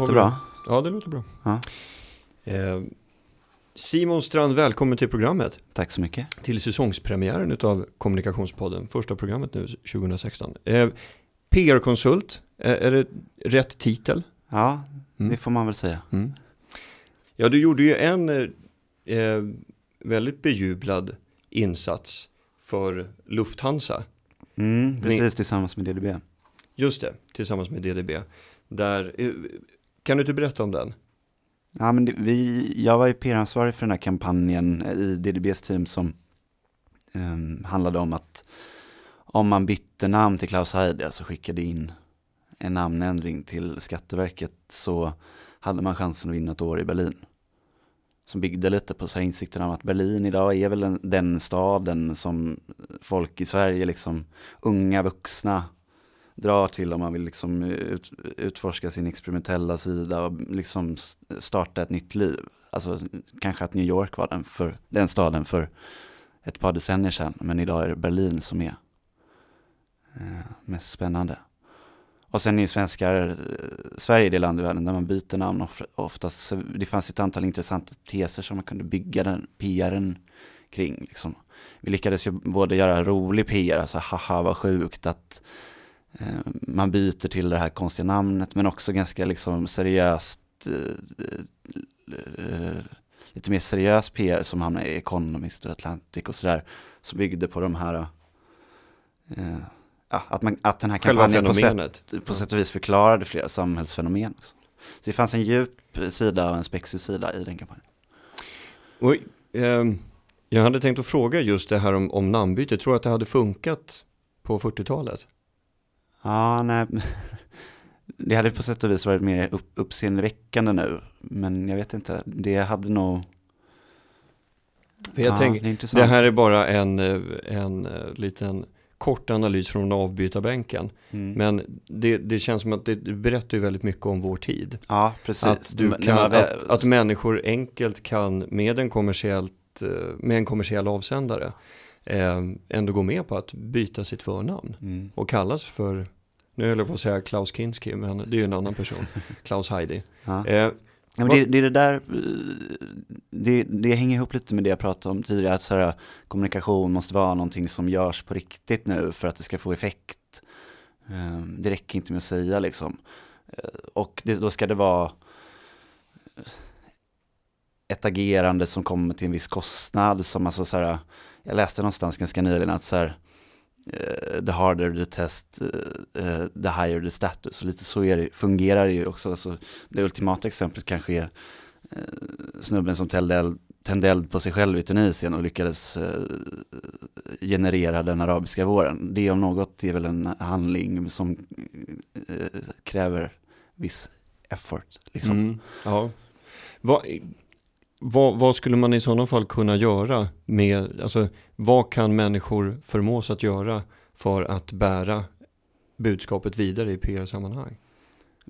Lät det bra? Ja, det låter bra. Ja. Eh, Simon Strand, välkommen till programmet. Tack så mycket. Till säsongspremiären av Kommunikationspodden, första programmet nu 2016. Eh, PR-konsult, eh, är det rätt titel? Ja, Mm. det får man väl säga. Mm. Ja, du gjorde ju en väldigt bejublad insats för Lufthansa. Mm, precis tillsammans med DDB. Just det, tillsammans med DDB. Där, kan du inte berätta om den? Ja, men det, vi, jag var ju PR-ansvarig för den här kampanjen i DDBs team som um, handlade om att om man bytte namn till Klaus Heide, alltså skickade in en namnändring till Skatteverket så hade man chansen att vinna ett år i Berlin. Som byggde lite på så här insikten om att Berlin idag är väl den staden som folk i Sverige, liksom unga vuxna, drar till om man vill liksom ut, utforska sin experimentella sida och liksom starta ett nytt liv. Alltså kanske att New York var den, för, den staden för ett par decennier sedan, men idag är det Berlin som är eh, mest spännande. Och sen är ju svenskar, eh, Sverige är det land i världen där man byter namn oftast. Så det fanns ett antal intressanta teser som man kunde bygga den PRen kring. Liksom. Vi lyckades ju både göra rolig PR, alltså haha vad sjukt att man byter till det här konstiga namnet, men också ganska liksom seriöst, eh, eh, lite mer seriös PR som hamnade i Economist och Atlantic och sådär, som byggde på de här, eh, att, man, att den här kampanjen på sätt, på sätt och vis förklarade flera samhällsfenomen. Också. Så det fanns en djup sida och en spexig sida i den kampanjen. Och, ehm, jag hade tänkt att fråga just det här om, om namnbyte. Tror du att det hade funkat på 40-talet? Ja, nej. Det hade på sätt och vis varit mer upp, uppseendeväckande nu. Men jag vet inte, det hade nog... För jag ja, tänker, det, det här är bara en, en eh, liten kort analys från avbytarbänken. Mm. Men det, det känns som att det berättar ju väldigt mycket om vår tid. ja, precis. Att, du kan, att, att människor enkelt kan med en, kommersiellt, eh, med en kommersiell avsändare eh, ändå gå med på att byta sitt förnamn Mm. och kallas för, nu höll jag på att säga Klaus Kinski, men det är ju en annan person, Klaus Heidi. Ja. Eh, Ja, men det, det är det där, eh, det, det hänger ihop lite med det jag pratade om tidigare, att så här, kommunikation måste vara någonting som görs på riktigt nu för att det ska få effekt. Eh, Det räcker inte med att säga liksom. Eh, Och det, då ska det vara ett agerande som kommer till en viss kostnad, som alltså så här, jag läste någonstans ganska nyligen att så här, Eh, the harder the test, eh, eh, the higher the status. Och lite så är det, fungerar det ju också. Alltså, det ultimata exemplet kanske är snubben som tände eld, tände eld på sig själv i Tunisien och lyckades generera den arabiska våren. Det om något är väl en handling som kräver viss effort. Liksom. Mm, ja. vad, vad, vad skulle man i sådana fall kunna göra med, alltså vad kan människor förmås att göra för att bära budskapet vidare i PR-sammanhang?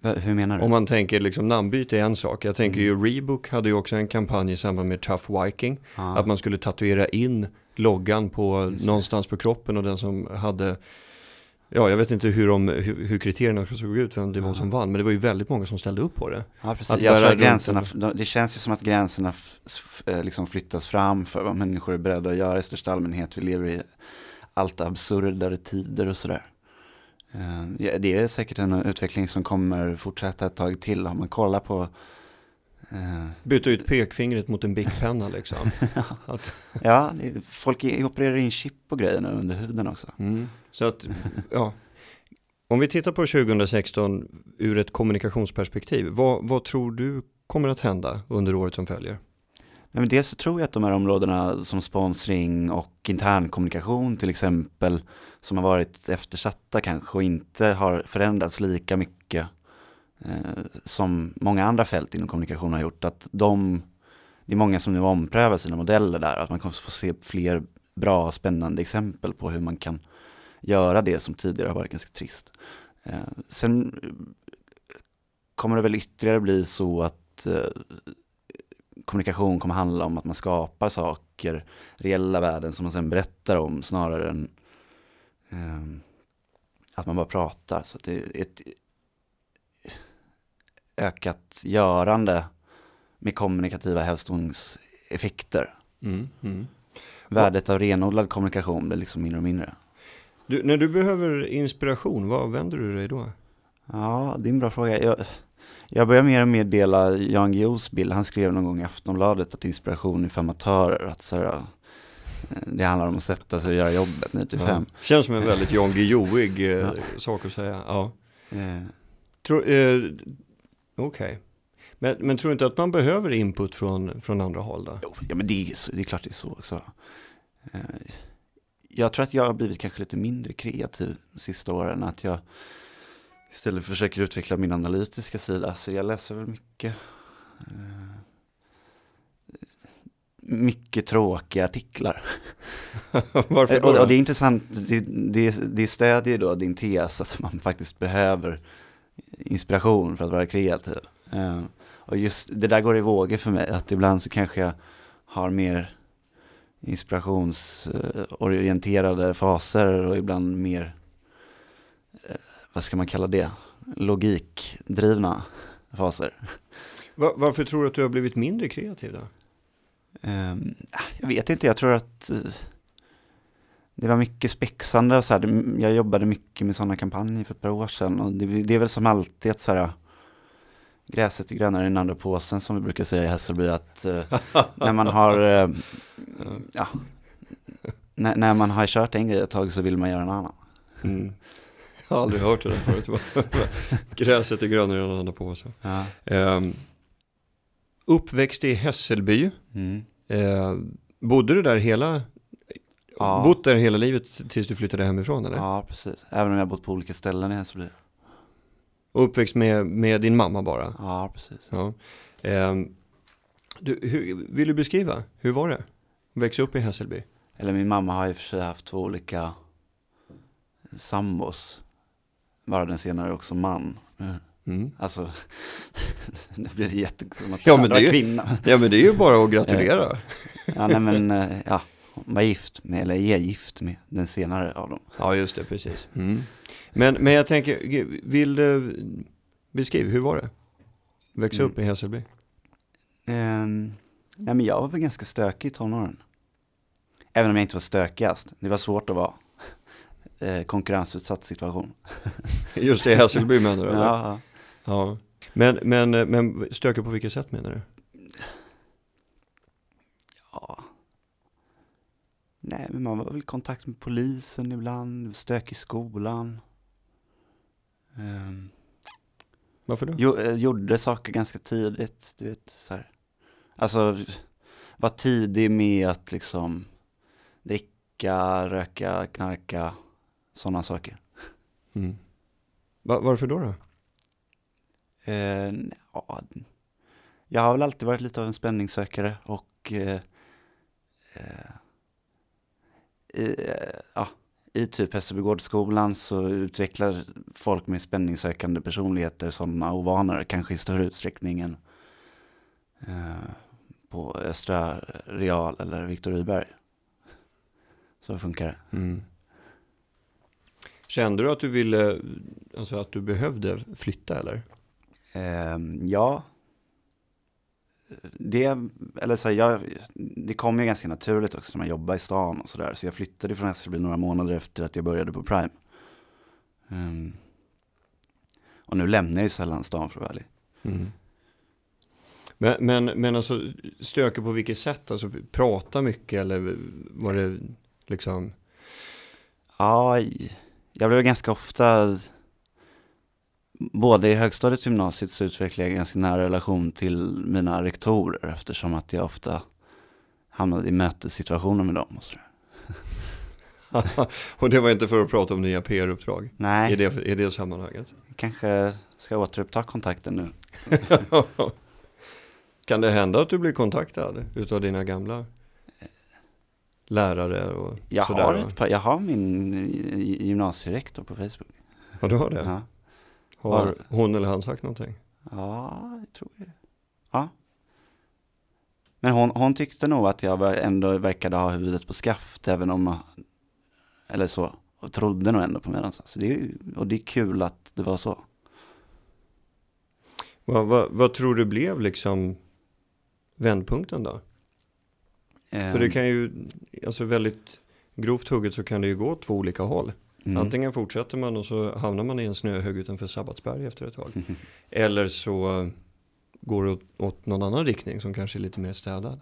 Hur menar du? Om man tänker liksom namnbyte är en sak. Jag tänker Mm. ju Rebook hade ju också en kampanj i samband med Tough Viking. ja. Att man skulle tatuera in loggan på någonstans på kroppen och den som hade Ja, jag vet inte hur, de, hur, hur kriterierna såg ut, vem det var Ja. som vann, men det var ju väldigt många som ställde upp på det. Ja, precis. Att Jag tror att gränserna, det känns ju som att gränserna eh, liksom flyttas fram för vad människor är beredda att göra i största allmänhet. Vi lever i allt absurdare tider och sådär. Eh, ja, Det är säkert en utveckling som kommer fortsätta ett tag till. Om man kollar på eh, Byta ut pekfingret mot en bickpenna liksom. Att, Ja, folk opererar in chip och grejer nu under huden också. mm. Så att, ja. Om vi tittar på 2016 ur ett kommunikationsperspektiv, vad, vad tror du kommer att hända under året som följer? Men dels så tror jag att de här områdena som sponsring och internkommunikation till exempel, som har varit eftersatta kanske och inte har förändrats lika mycket eh, som många andra fält inom kommunikation har gjort, att de, det är många som nu omprövar sina modeller där, att man kommer få se fler bra och spännande exempel på hur man kan göra det som tidigare har varit ganska trist. Eh, sen kommer det väl ytterligare bli så att eh, kommunikation kommer handla om att man skapar saker, reella värden som man sen berättar om snarare än eh, att man bara pratar. Så det är ett, ökat görande med kommunikativa hävstångseffekter. Mm, mm. Värdet av renodlad kommunikation blir liksom mindre och mindre. Du, när du behöver inspiration, vad vänder du dig då? Ja, det är en bra fråga. Jag, jag börjar mer och mer dela Jan Guillous bild. Han skrev någon gång i Aftonbladet att inspiration är för amatörer. Att så här, eh, det handlar om att sätta sig och göra jobbet 9 till 5. Ja. Känns som en väldigt Jan Guillouig eh, sak att säga. Ja. Eh. Eh, Okej. Okay. Men, men tror du inte att man behöver input från, från andra håll då? Jo, ja men det är, det är klart det är så också. Eh, jag tror att jag har blivit kanske lite mindre kreativ de sista åren. Att jag istället försöker utveckla min analytiska sida. Så jag läser väl mycket. Eh, mycket tråkiga artiklar. Varför då? Och, och, det är intressant, det, det, det stödjer då din tes att man faktiskt behöver inspiration för att vara kreativ. Uh, och just det där går i vågor för mig, att ibland så kanske jag har mer inspirationsorienterade faser och ibland mer, uh, vad ska man kalla det, logikdrivna faser. Var, varför tror du att du har blivit mindre kreativ då? Um, jag vet inte, jag tror att uh, det var mycket spexande och så här. Jag jobbade mycket med sådana kampanjer för ett par år sedan och det, det är väl som alltid ett så här gräset är grönare i den andra påsen som vi brukar säga i Hässelby att uh, när man har uh, ja, när, när, man har kört en grej ett tag så vill man göra en annan. Mm. Jag har aldrig hört det där förut. Gräset är grönare i den andra påsen. Ja. Um, uppväxt i Hässelby. Mm. Uh, bodde du där hela Ja. Bott där hela livet tills du flyttade hemifrån eller? Ja, precis. Även om jag bott på olika ställen i Hässelby. Och uppväxt med, med din mamma bara? Ja, precis. Ja. Um, du, hur, vill du beskriva, hur var det? Växa upp i Hässelby? Eller min mamma har i och för sig haft två olika sambos. Bara den senare också man. Mm. Alltså, nu blir det jättesom att ja, men det är, kvinna. Ja men det är ju bara att gratulera. ja, nej men, eh, ja, var gift med, eller är gift med den senare av dem. Ja, just det, precis. Mm. Men, men jag tänker, vill du beskriva, hur var det? Växa mm. upp i Hässelby? Um, nej, men jag var väl ganska stökig i tonåren. Även om jag inte var stökigast. Det var svårt att vara. Eh, konkurrensutsatt situation. Just det, i Hässelby menar du? Eller? Ja. ja. Men, men, men stökig på vilket sätt menar du? Nej, men man var väl i kontakt med polisen ibland, stök i skolan. Um, Varför då? Jo, eh, gjorde saker ganska tidigt, du vet så här. Alltså, var tidig med att liksom dricka, röka, knarka, sådana saker. Mm. Va varför då? då? Eh, ja, jag har väl alltid varit lite av en spänningssökare och eh, eh, i, ja, i typ Hässelbygårdsskolan så utvecklar folk med spänningssökande personligheter sådana ovanor, kanske i större utsträckning än eh, på Östra Real eller Viktor Rydberg. Så funkar det. Mm. Kände du att du ville, alltså att du behövde flytta eller? Eh, ja, det, eller så här, jag, det kom ju ganska naturligt också när man jobbar i stan och sådär. Så jag flyttade från Hässelby några månader efter att jag började på Prime. Um, och nu lämnar jag ju sällan stan för att vara ärlig. Mm. Men, men, men alltså stöka på vilket sätt? Alltså prata mycket eller var det liksom? Ja, jag blev ganska ofta både i högstadiet och gymnasiet så utvecklade jag en ganska nära relation till mina rektorer eftersom att jag ofta hamnade i mötessituationer med dem. Och, så och det var inte för att prata om nya PR-uppdrag? Nej. I det, I det sammanhanget? Kanske ska återuppta kontakten nu. kan det hända att du blir kontaktad utav dina gamla lärare och jag sådär? Har ett par, jag har min gymnasierektor på Facebook. Ja, du har det? Ja. Har hon eller han sagt någonting? Ja, jag tror det. Ja. Men hon, hon tyckte nog att jag ändå verkade ha huvudet på skaft, även om, eller så, och trodde nog ändå på mig någonstans. Så det är, och det är kul att det var så. Vad, vad, vad tror du blev liksom vändpunkten då? För det Ehm, kan ju, alltså väldigt grovt hugget så kan det ju gå åt två olika håll. Mm. Antingen fortsätter man och så hamnar man i en snöhög utanför Sabbatsberg efter ett tag. Mhm. Eller så går det åt, åt någon annan riktning som kanske är lite mer städad.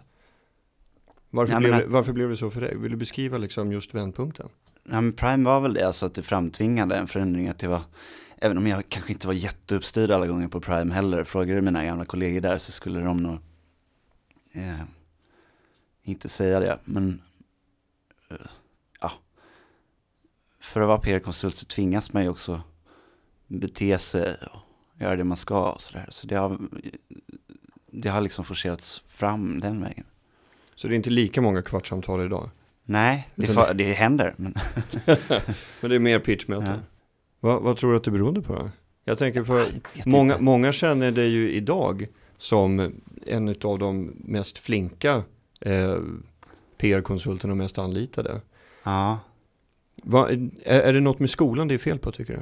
Varför, Ja, blev, att- det, varför blev det så för dig? Vill du beskriva liksom just vändpunkten? Ja, men Prime var väl det, alltså att det framtvingade en förändring. Att det var, även om jag kanske inte var jätteuppstyrd alla gånger på Prime heller, frågade mina gamla kollegor där så skulle de nog eh, inte säga det. Men eh, för att vara PR-konsult så tvingas man ju också bete sig och göra det man ska och sådär. Så det har, det har liksom forcerats fram den vägen. Så det är inte lika många kvartssamtal idag. Nej, det, Utan- det händer. Men, Men det är mer pitchmöten. Ja. Vad, vad tror du att det berodde på? Jag tänker för vet många, inte. många känner dig ju idag som en av de mest flinka eh, PR-konsulterna och mest anlitade. ja. Va, är, är det något med skolan det är fel på tycker du?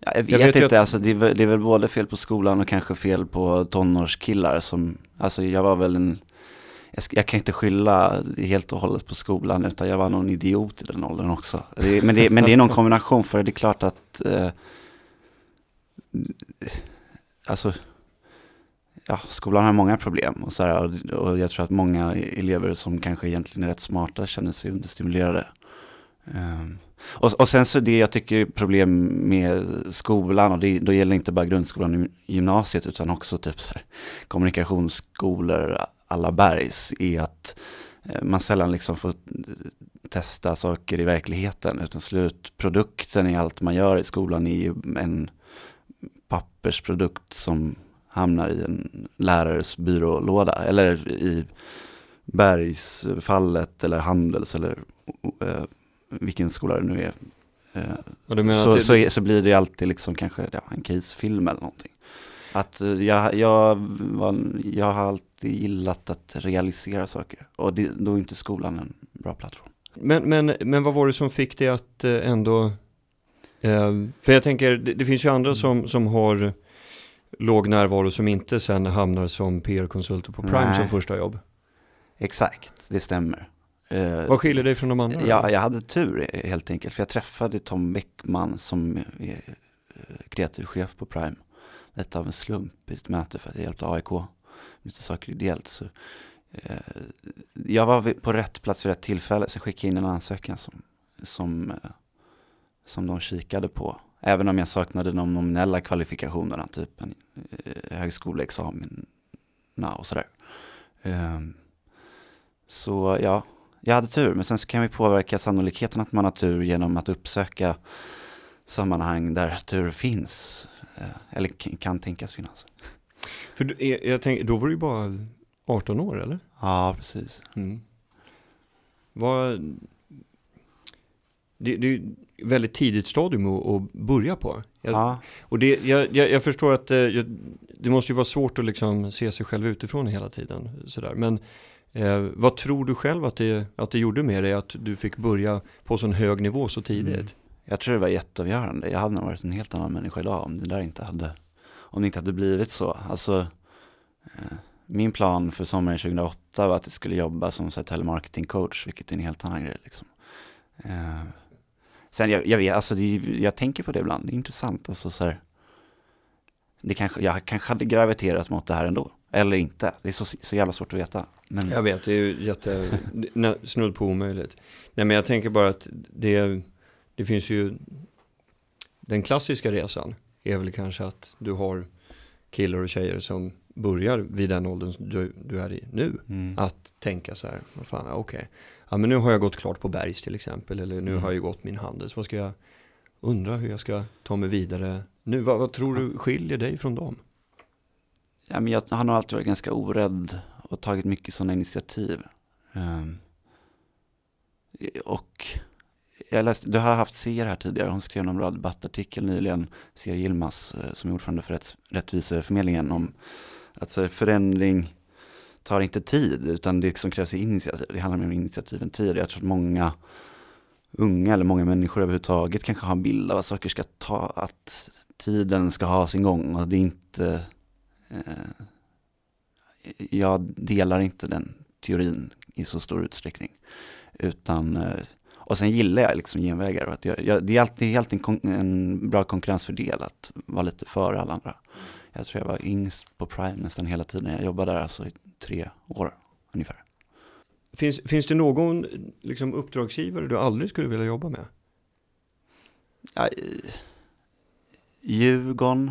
Ja, jag vet, Jag vet inte, att- alltså, det, är, väl- det är väl både fel på skolan och kanske fel på tonårskillar som, alltså jag var väl en, jag, jag kan inte skylla helt och hållet på skolan utan jag var nog en idiot i den åldern också. Det, men, det, men det är någon kombination för det är klart att, eh, alltså, ja, skolan har många problem och, så här, och, och jag tror att många elever som kanske egentligen är rätt smarta känner sig understimulerade. Um, och, och sen så det jag tycker är problem med skolan, och det, då gäller inte bara grundskolan och gymnasiet utan också typ så här, kommunikationsskolor alla bergs, är att eh, man sällan liksom får testa saker i verkligheten utan slutprodukten i allt man gör i skolan är ju en pappersprodukt som hamnar i en lärares byrålåda eller i bergsfallet eller handels eller eh, vilken skola det nu är. Eh, Ja, du menar så, det, så, så blir det alltid liksom kanske ja, en casefilm eller någonting. Att eh, jag, jag, var, jag har alltid gillat att realisera saker och det, då är inte skolan en bra plattform. men, men, men vad var det som fick dig att eh, ändå, eh, för jag tänker det, det finns ju andra som, som har låg närvaro som inte sen hamnar som PR-konsulter på Prime Nej. som första jobb. Exakt, det stämmer. Eh, Vad skiljer dig från de andra? Ja, jag hade tur helt enkelt, för jag träffade Tom Bäckman som är eh, kreativ chef på Prime. Lite av en slump i ett möte för att jag hjälpte AIK med saker ideellt. Så, eh, jag var på rätt plats vid rätt tillfälle, så skickade jag in en ansökan som, som, eh, som de kikade på. Även om jag saknade de nominella kvalifikationerna, typ en eh, högskoleexamen och sådär. Ehm, så ja, jag hade tur, men sen så kan vi påverka sannolikheten att man har tur genom att uppsöka sammanhang där tur finns. eh, Eller kan tänkas finnas. För du, jag, tänker, då var du ju bara 18 år eller? Ja, precis. Mm. Vad, det, det är väldigt tidigt stadium att, att börja på. Jag, Ja, Och det, jag, jag, jag förstår att eh, jag, det måste ju vara svårt att liksom se sig själv utifrån hela tiden. Sådär. Men eh, vad tror du själv att det, att det gjorde med dig att du fick börja på sån hög nivå så tidigt? Mm. jag tror det var jätteavgörande. Jag hade nog varit en helt annan människa idag om det där inte hade, om det inte hade blivit så. Alltså, eh, min plan för sommaren 2008 var att jag skulle jobba som så här, telemarketing coach, vilket är en helt annan grej. Liksom. Eh, sen jag, jag vet, alltså det, jag tänker på det ibland, det är intressant. Alltså, så här, det kanske, jag kanske hade graviterat mot det här ändå, eller inte. Det är så, så jävla svårt att veta. Men, Jag vet, det är ju jätte, snudd på omöjligt. Nej men jag tänker bara att det, det finns ju, den klassiska resan är väl kanske att du har killar och tjejer som börjar vid den åldern som du, du är i nu. mm. Att tänka så här, vad fan, okej. Ja men nu har jag gått klart på Bergs till exempel, eller nu Mm. har jag gått min Handels. Vad ska jag, undra hur jag ska ta mig vidare nu. Vad, vad tror du skiljer dig från dem? Ja, men jag har nog alltid varit ganska orädd och tagit mycket sådana initiativ. Um, och jag läste, du har haft ser här tidigare, hon skrev en bra debattartikel nyligen, ser Yilmaz, eh, som är ordförande för rätts, Rättviseförmedlingen, om att så förändring tar inte tid, utan det som krävs är initiativ. Det handlar mer om initiativ än tid. Jag tror att många unga eller många människor överhuvudtaget kanske har en bild av att saker ska ta, att tiden ska ha sin gång och det är inte jag delar inte den teorin i så stor utsträckning. Utan, eh, och sen gillar jag liksom genvägar. Att jag, jag, det är alltid, alltid en, kon, en bra konkurrensfördel att vara lite före alla andra. Jag tror jag var yngst på Prime nästan hela tiden. Jag jobbade där alltså i tre år ungefär. Finns, finns det någon liksom, uppdragsgivare du aldrig skulle vilja jobba med? Ja, Djurgården,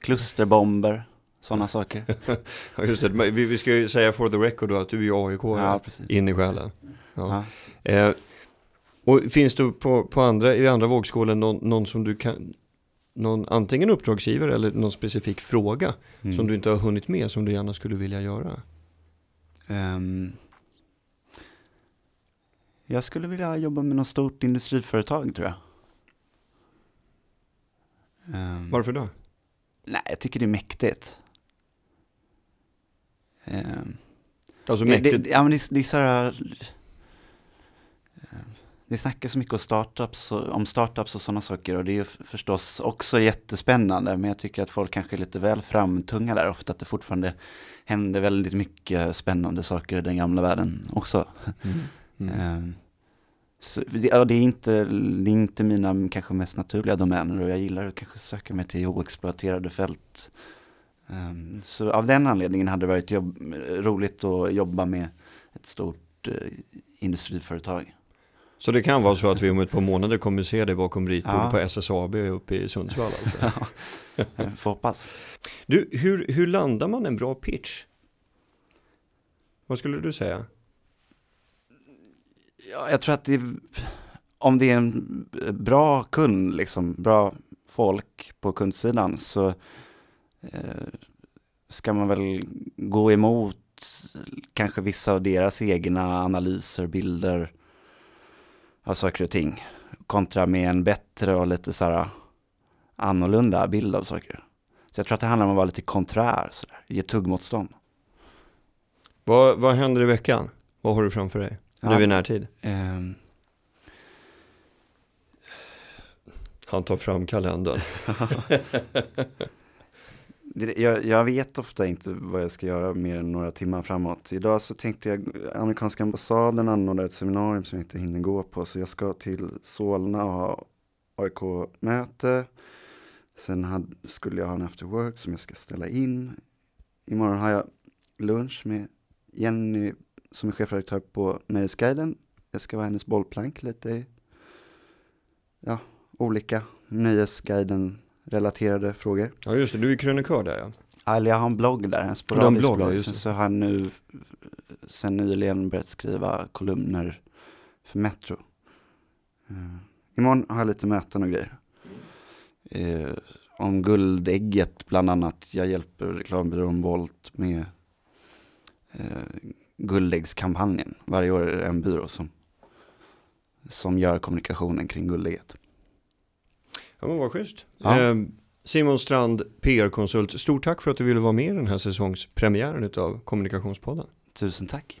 klusterbomber, sådana saker. just det. Vi, vi ska ju säga for the record då att du är AIK ja, in i själen. Ja. ja. Eh, och finns det på, på andra, i andra vågskålen någon, någon som du kan, någon antingen uppdragsgivare eller någon specifik fråga mm. som du inte har hunnit med som du gärna skulle vilja göra? Um, jag skulle vilja jobba med något stort industriföretag tror jag. Um, Varför då? Nej, jag tycker det är mäktigt. Um, alltså mäktigt? Det, ja, men det, det är så här, det snackas mycket om startups, och, om startups och sådana saker och det är förstås också jättespännande men jag tycker att folk kanske är lite väl framtunga där ofta att det fortfarande händer väldigt mycket spännande saker i den gamla världen också. Mm. Mm. Ehm, så det, ja, det, är inte, det är inte mina kanske mest naturliga domäner och jag gillar att kanske söka mig till oexploaterade fält. Um, så av den anledningen hade det varit jobb, roligt att jobba med ett stort uh, industriföretag. Så det kan vara så att vi om ett par månader kommer se dig bakom ritbordet ja. på SSAB uppe i Sundsvall alltså? ja, får hoppas. Du, hur, hur landar man en bra pitch? Vad skulle du säga? Ja, jag tror att det är, om det är en bra kund, liksom, bra folk på kundsidan så ska man väl gå emot kanske vissa av deras egna analyser, bilder av saker och ting. Kontra med en bättre och lite så här annorlunda bild av saker. Så jag tror att det handlar om att vara lite konträr, sådär, ge tuggmotstånd. Vad, vad händer i veckan? Vad har du framför dig? Ja, nu i närtid? Um... Han tar fram kalendern. jag, jag, vet ofta inte vad jag ska göra mer än några timmar framåt. Idag så tänkte jag, amerikanska ambassaden anordnar ett seminarium som jag inte hinner gå på. Så jag ska till Solna och ha AIK-möte. Sen hade, skulle jag ha en after work som jag ska ställa in. Imorgon har jag lunch med Jenny som är chefredaktör på Nöjesguiden. Jag ska vara hennes bollplank lite i ja, olika Nöjesguiden relaterade frågor. Ja just det, du är krönikör där ja. Eller jag har en blogg där, en sporadisk blogg. blogg. Sen så har jag nu sen nyligen börjat skriva kolumner för Metro. Uh, imorgon har jag lite möten och grejer. Uh, om guldägget bland annat. Jag hjälper reklambyrån Volt med uh, guldäggskampanjen. Varje år är det en byrå som, som gör kommunikationen kring guldägget. Ja men vad schysst. Ja. Eh, Simon Strand, PR-konsult, stort tack för att du ville vara med i den här säsongspremiären av Kommunikationspodden. Tusen tack.